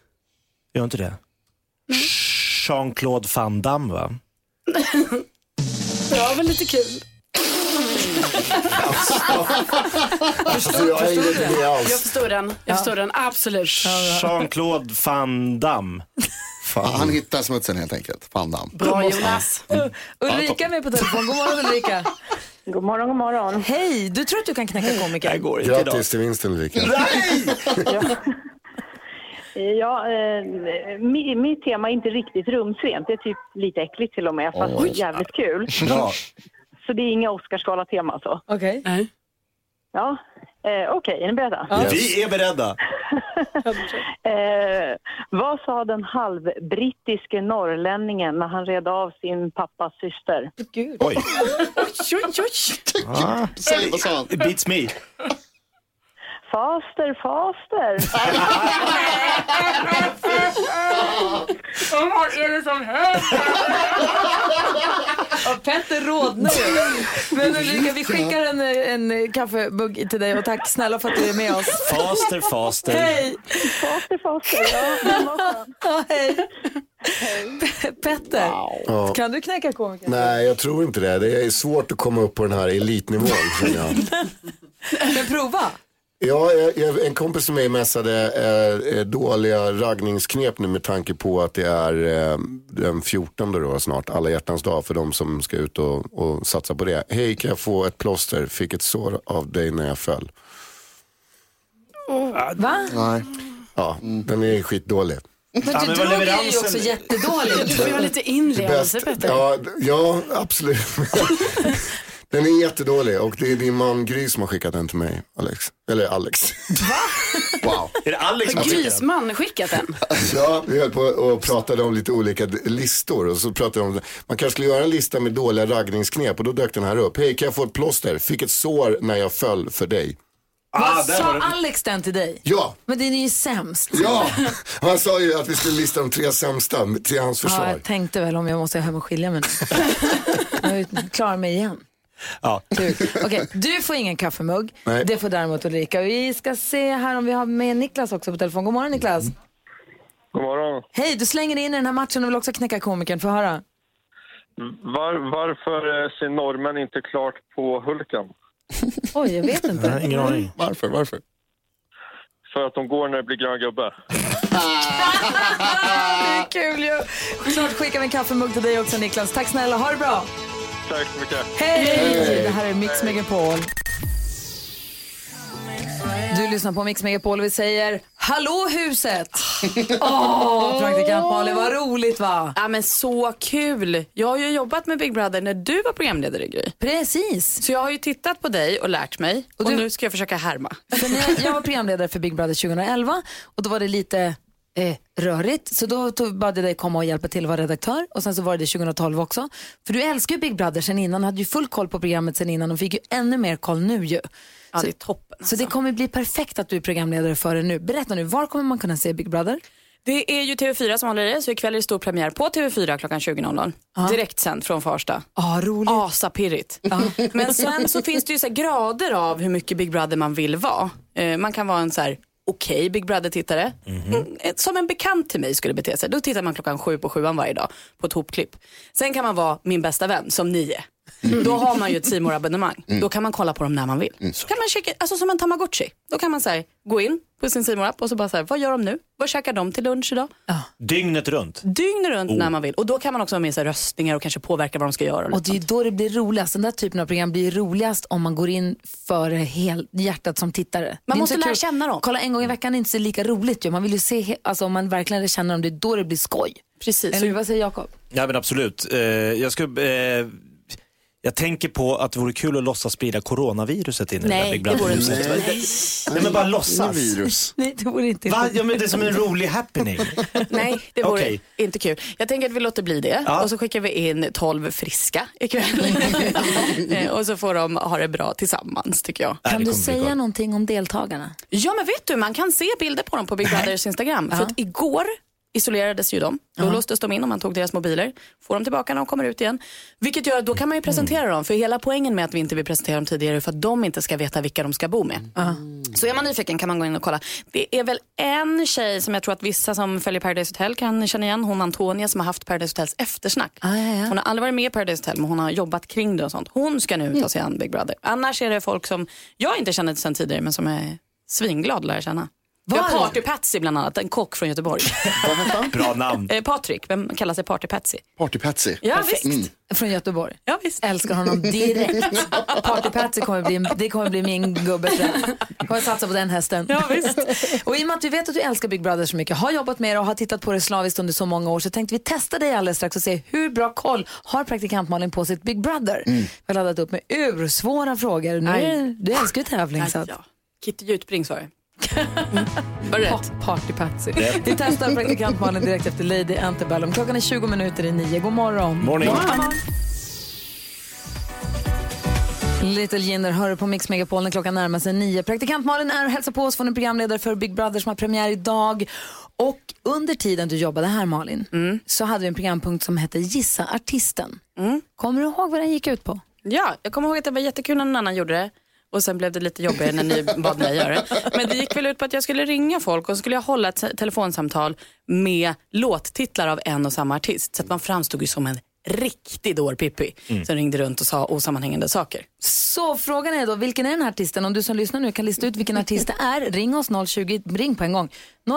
Gör inte det? Jean-Claude Van Damme va? Det var väl lite kul. Alltså, jag inte med alls. Jag förstår den. Jag förstår den, absolut. Jean-Claude Van Damme. Han hittar smutsen helt enkelt. Fan damm. Bra Jonas. Ulrika är med på telefon. God morgon Ulrika. God morgon, god morgon. Hej, du tror att du kan knäcka komikern? går Grattis till vinsten Ulrika. Ja, eh, mi, mitt tema är inte riktigt rumsrent. Det är typ lite äckligt till och med, fast Oj. jävligt kul. Bra. (laughs) Så det är inga Oscarsgala-tema alltså. Okej. Nej. Ja, eh, okej, är ni beredda? Yes. Vi är beredda. (laughs) Eh, vad sa den halvbrittiske norrlänningen när han red av sin pappas syster? Gud. Oj. (laughs) Oj, oj, oj. Ah. Säg, vad sa han? It beats me. Faster, faster. (laughs) Vad är det som händer? Och Petter rodnar. Men Ulrika, vi skickar en, en kaffemugg till dig och tack snälla för att du är med oss. Faster, faster. Hej! faster, faster. Ja, (laughs) hej. Pe- Petter, Ja. kan du knäcka komikern? Nej, jag tror inte det. Det är svårt att komma upp på den här elitnivån. (laughs) Men prova. Ja, en kompis som mig messade eh, eh, dåliga raggningsknep nu med tanke på att det är eh, den 14 då snart, alla hjärtans dag för de som ska ut och, och satsa på det. Hej, kan jag få ett plåster? Fick ett sår av dig när jag föll. Va? Nej. Ja, den är skitdålig. Men du drog är ju också jättedålig. Du får ju ha lite inlevelse Petter. Ja, ja, absolut. (laughs) den är jättedålig och det är din man Gry som har skickat den till mig, Alex. Eller Alex. (laughs) wow. Är det Alex Har Grisman skickat den? Ja, vi höll på och pratade om lite olika listor och så pratade om, man kanske skulle göra en lista med dåliga raggningsknep och då dök den här upp. Hej, kan jag få ett plåster? Fick ett sår när jag föll för dig. Vad sa Alex den till dig? Ja. Men den är ju sämst. Ja, han sa ju att vi skulle lista de tre sämsta till hans Ja, försvar. jag tänkte väl om jag måste hem och skilja mig nu. (laughs) jag klarar mig igen. Ja. Okej, du får ingen kaffemugg. Nej. Det får däremot Ulrika. Vi ska se här om vi har med Niklas också på telefon. God morgon Niklas. God morgon. Hej, du slänger in i den här matchen och vill också knäcka komikern. Få höra. Var, varför ser norrmän inte klart på Hulken? (laughs) Oj, jag vet inte. ingen aning. Varför, varför? För att de går när det blir grön gubbe. (laughs) det är kul ju. Klart skickar vi en kaffemugg till dig också Niklas. Tack snälla, ha det bra. Tack så mycket. Hej! Det här är Mix Megapol. Du lyssnar på Mix Megapol och vi säger Hallå huset! (laughs) Åh, praktikant Malin, vad roligt va? Ja men så kul. Jag har ju jobbat med Big Brother när du var programledare Gry. Precis. Så jag har ju tittat på dig och lärt mig och, du- nu ska jag försöka härma. För när jag, jag var programledare för Big Brother 2011 och då var det lite eh, rörigt. Så då tog, bad jag dig komma och hjälpa till att vara redaktör och sen så var det 2012 också. För du älskar ju Big Brother sen innan, hade ju full koll på programmet sen innan och fick ju ännu mer koll nu ju. Ja, så, det är toppen. så det kommer bli perfekt att du är programledare för det nu. Berätta nu, var kommer man kunna se Big Brother? Det är ju TV4 som håller i det, så ikväll är det stor premiär på TV4 klockan 20.00. Direkt sänd från Farsta. Ja, roligt. Asapirrigt. Men sen så finns det ju så grader av hur mycket Big Brother man vill vara. Eh, man kan vara en så här okej Big Brother-tittare. Mm, eh, Som en bekant till mig skulle bete sig. Då tittar man klockan sju på sjuan varje dag på ett hopklipp. Sen kan man vara min bästa vän, som ni är. Då har man ju ett C abonnemang Då kan man kolla på dem när man vill. Så kan man checka, alltså som en tamagotchi. Då kan man så här, gå in på sin C app och så bara så här, vad gör de nu? Vad käkar de till lunch idag? Dygnet runt. Dygnet runt Oh. när man vill. Och då kan man också ha med sig röstningar och kanske påverka vad de ska göra. Och det är då det blir roligast. Den där typen av program blir roligast om man går in för hel hjärtat som tittare. Inte måste lära känna dem. Kolla en gång i veckan är inte så lika roligt ju. Man vill ju se, alltså om man verkligen känner dem, det är då det blir skoj. Precis. Eller vad säger Jakob? Ja men absolut. Eh, jag, ska, eh, jag tänker på att det vore kul att låtsas sprida coronaviruset in i det där Nej, Big Brother-huset. inte. Nej. Nej men bara låtsas. virus. (laughs) Nej, det vore inte Va? Ja, men det är som en rolig happening. (laughs) Nej, det vore Okej. inte kul. Jag tänker att vi låter bli det Ja. och så skickar vi in 12 friska ikväll. (laughs) Eh, och så får de ha det bra tillsammans tycker jag. Kan du säga någonting om deltagarna? Ja men vet du, man kan se bilder på dem på Big Brothers Instagram. För att igår isolerades ju de. Då låstes de in och man tog deras mobiler. Får dem tillbaka när de kommer ut igen. Vilket gör att då kan man ju presentera dem. För hela poängen med att vi inte vill presentera dem tidigare är för att de inte ska veta vilka de ska bo med. Så är man nyfiken kan man gå in och kolla. Det är väl en tjej som jag tror att vissa som följer Paradise Hotel kan känna igen. Hon Antonia som har haft Paradise Hotels eftersnack. Hon har aldrig varit med i Paradise Hotel men hon har jobbat kring det och sånt. Hon ska nu ta sig an Big Brother. Annars är det folk som jag inte känner sedan tidigare men som är svinglad att lära känna. Vi har? Party Patsy bland annat, en kock från Göteborg. Bra namn. Eh, Patrik, vem kallar sig Party Patsy? Party Patsy. Ja, Perfekt. visst. Från Göteborg. Ja, visst. Älskar honom direkt. (laughs) Party Patsy kommer bli, det kommer bli min gubbe. Kommer satsa på den hästen. Ja, visst. och i och med att vi vet att du älskar Big Brother så mycket, har jobbat med det och har tittat på det slaviskt under så många år så tänkte vi testa dig alldeles strax och se hur bra koll har praktikant Malin på sitt Big Brother. Vi har laddat upp med ursvåra frågor. Nu är, det- du älskar ju tävling. Så att, Ja. Kitty Jutbrings var det. Var det rätt? Pa- Party Patsy. Vi testar praktikant Malin direkt efter Lady Antebellum. Klockan är 20 minuter i nio. God morgon. Morning. Little Jinder hör du på Mix Megapol när klockan närmar sig nio. Praktikant Malin är och hälsar på oss från en programledare för Big Brother som har premiär idag. Och under tiden du jobbade här Malin så hade vi en programpunkt som hette Gissa artisten. Kommer du ihåg vad den gick ut på? Ja, jag kommer ihåg att det var jättekul när någon annan gjorde det. Och sen blev det lite jobbigare när ni bad mig göra det. Men det gick väl ut på att jag skulle ringa folk och så skulle jag hålla ett telefonsamtal med låttitlar av en och samma artist. Så att man framstod ju som en riktig dårpippi som ringde runt och sa osammanhängande saker. Så frågan är då, vilken är den här artisten? Om du som lyssnar nu kan lista ut vilken artist det är, ring oss 020, ring på en gång.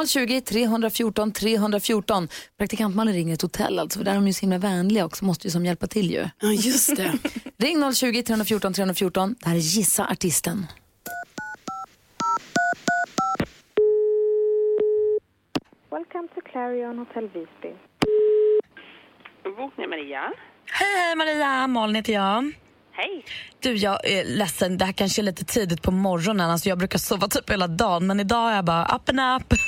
020 314 314. Praktikant Malin ringer ett hotell alltså, för där är de ju så himla vänliga också, måste ju som hjälpa till ju. Ja, just det. (laughs) Ring 020 314 314. Det här är Gissa artisten. Welcome to Clarion Hotel Visby. Bokning Maria. Hej, hej Maria. Malin heter jag. Hej. Du, jag är ledsen. Det här kanske är lite tidigt på morgonen. Alltså, jag brukar sova typ hela dagen, men idag är jag bara up and up. (laughs)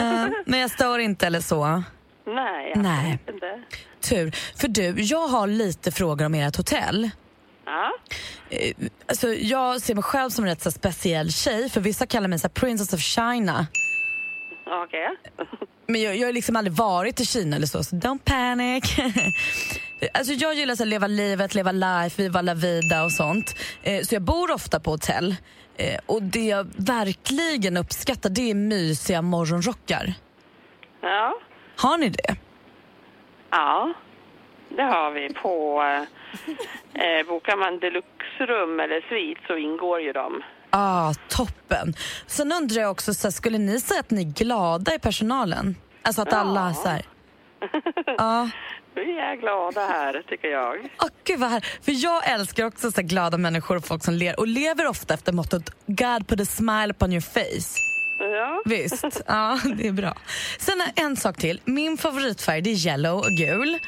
Eh, men jag stör inte eller så. Nej, Nej. inte. Tur. För du, jag har lite frågor om ert hotell. Ja. Eh, Alltså, jag ser mig själv som en rätt så speciell tjej, för vissa kallar mig så Princess of China. Okej. (laughs) Men jag, jag har liksom aldrig varit i Kina eller så, så don't panic. (laughs) alltså jag gillar här, leva livet, leva life, viva la vida och sånt. Eh, så jag bor ofta på hotell. Eh, och det jag verkligen uppskattar det är mysiga morgonrockar. Ja. Har ni det? Ja. Det har vi på... Eh, bokar man deluxe-rum eller svit så ingår ju de. Ah, toppen. Sen undrar jag också, så här, skulle ni säga att ni är glada i personalen? Alltså att alla så här... (laughs) Ja. Vi är glada här, tycker jag. Åh, gud vad här. För jag älskar också så här glada människor och folk som ler och lever ofta efter mottot God put a smile upon your face. Ja. Visst, ja det är bra. Sen en sak till. Min favoritfärg det är yellow och gul.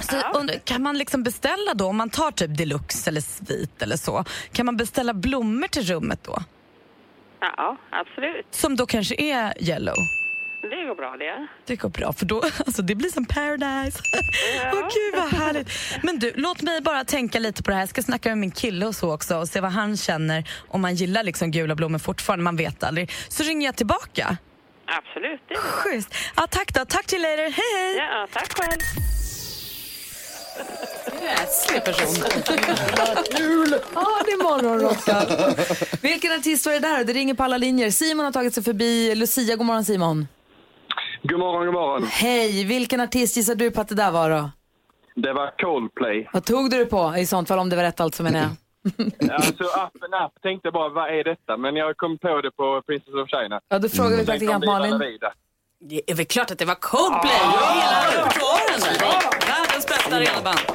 Så undrar, kan man liksom beställa då, om man tar typ deluxe eller svit eller så, kan man beställa blommor till rummet då? Ja, absolut. Som då kanske är yellow? Det går bra det. Det går bra, för då, (laughs) alltså det blir som paradise. Åh gud vad härligt. Men du, låt mig bara tänka lite på det här. Jag ska snacka med min kille och så också och se vad han känner om man gillar liksom gula blommor fortfarande, man vet aldrig. Så ringer jag tillbaka. Absolut, det går bra. Schysst. Ja, tack då, tack till later. Hej hej. Ja, tack själv. Gräslig person. Kul! Ja, det är morgonrockar. Vilken artist var det där? Det ringer på alla linjer. Simon har tagit sig förbi. Lucia, god morgon Simon. God morgon, god morgon. Hej, vilken artist gissar du på att det där var då? Det var Coldplay. Vad tog du det på i sånt fall om det var rätt alltså menar jag? Alltså, and up tänkte bara, vad är detta? Men jag kom på det på Princess of China. Ja, då frågar vi praktikant Viva Malin. Det är väl klart att det var Coldplay. Hela repertoaren. Bästa relband. (laughs)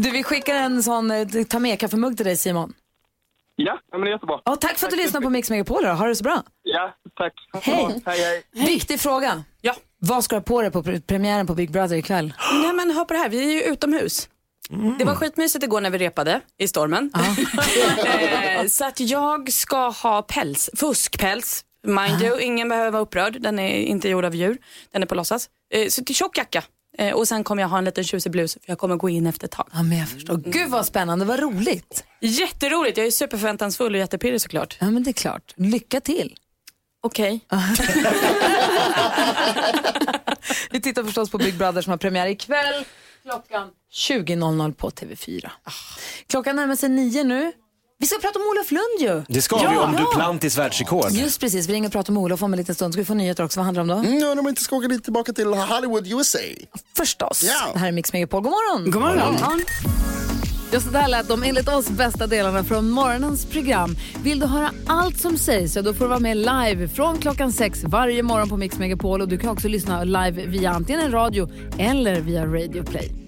Du, vi skickar en sån eh, ta med kaffemugg till dig Simon. Ja, men det är jättebra. Ja, tack för att du lyssnar på Mix Megapol då. Ha det så bra. Ja, tack. Hej. Hej, hej. Viktig fråga. Ja. Vad ska du ha på dig på pre- premiären på Big Brother ikväll? Nej men hör på det här, vi är ju utomhus. Det var skitmysigt igår när vi repade i stormen. (laughs) Eh, så att jag ska ha päls, fuskpäls. Mind you, ingen behöver vara upprörd. Den är inte gjord av djur. Den är på låtsas. Eh, så till tjock jacka. Eh, och sen kommer jag ha en liten tjusig blus för jag kommer gå in efter ett tag. Ja, men jag förstår. Gud vad spännande, vad roligt. Jätteroligt, jag är superförväntansfull och jättepirrig såklart. Ja, men det är klart. Lycka till. Okej. (laughs) Vi tittar förstås på Big Brother som har premiär ikväll klockan 20.00 på TV4. Klockan närmar sig nio nu. Vi ska prata om Olof Lund ju. Det ska vi om Duplantis världsrekord. Just precis, vi ringer och pratar om Olof om en liten stund. Ska vi få nyheter också? Vad handlar det om då? Mm, ja, de inte ska åka dit tillbaka till Hollywood, USA. Förstås. Ja. Det här är Mix Megapol. God morgon. God morgon. Ja, så där lät de enligt oss bästa delarna från morgonens program. Vill du höra allt som sägs så då får du vara med live från klockan sex varje morgon på Mix Megapol. Och du kan också lyssna live via antingen en radio eller via Radio Play.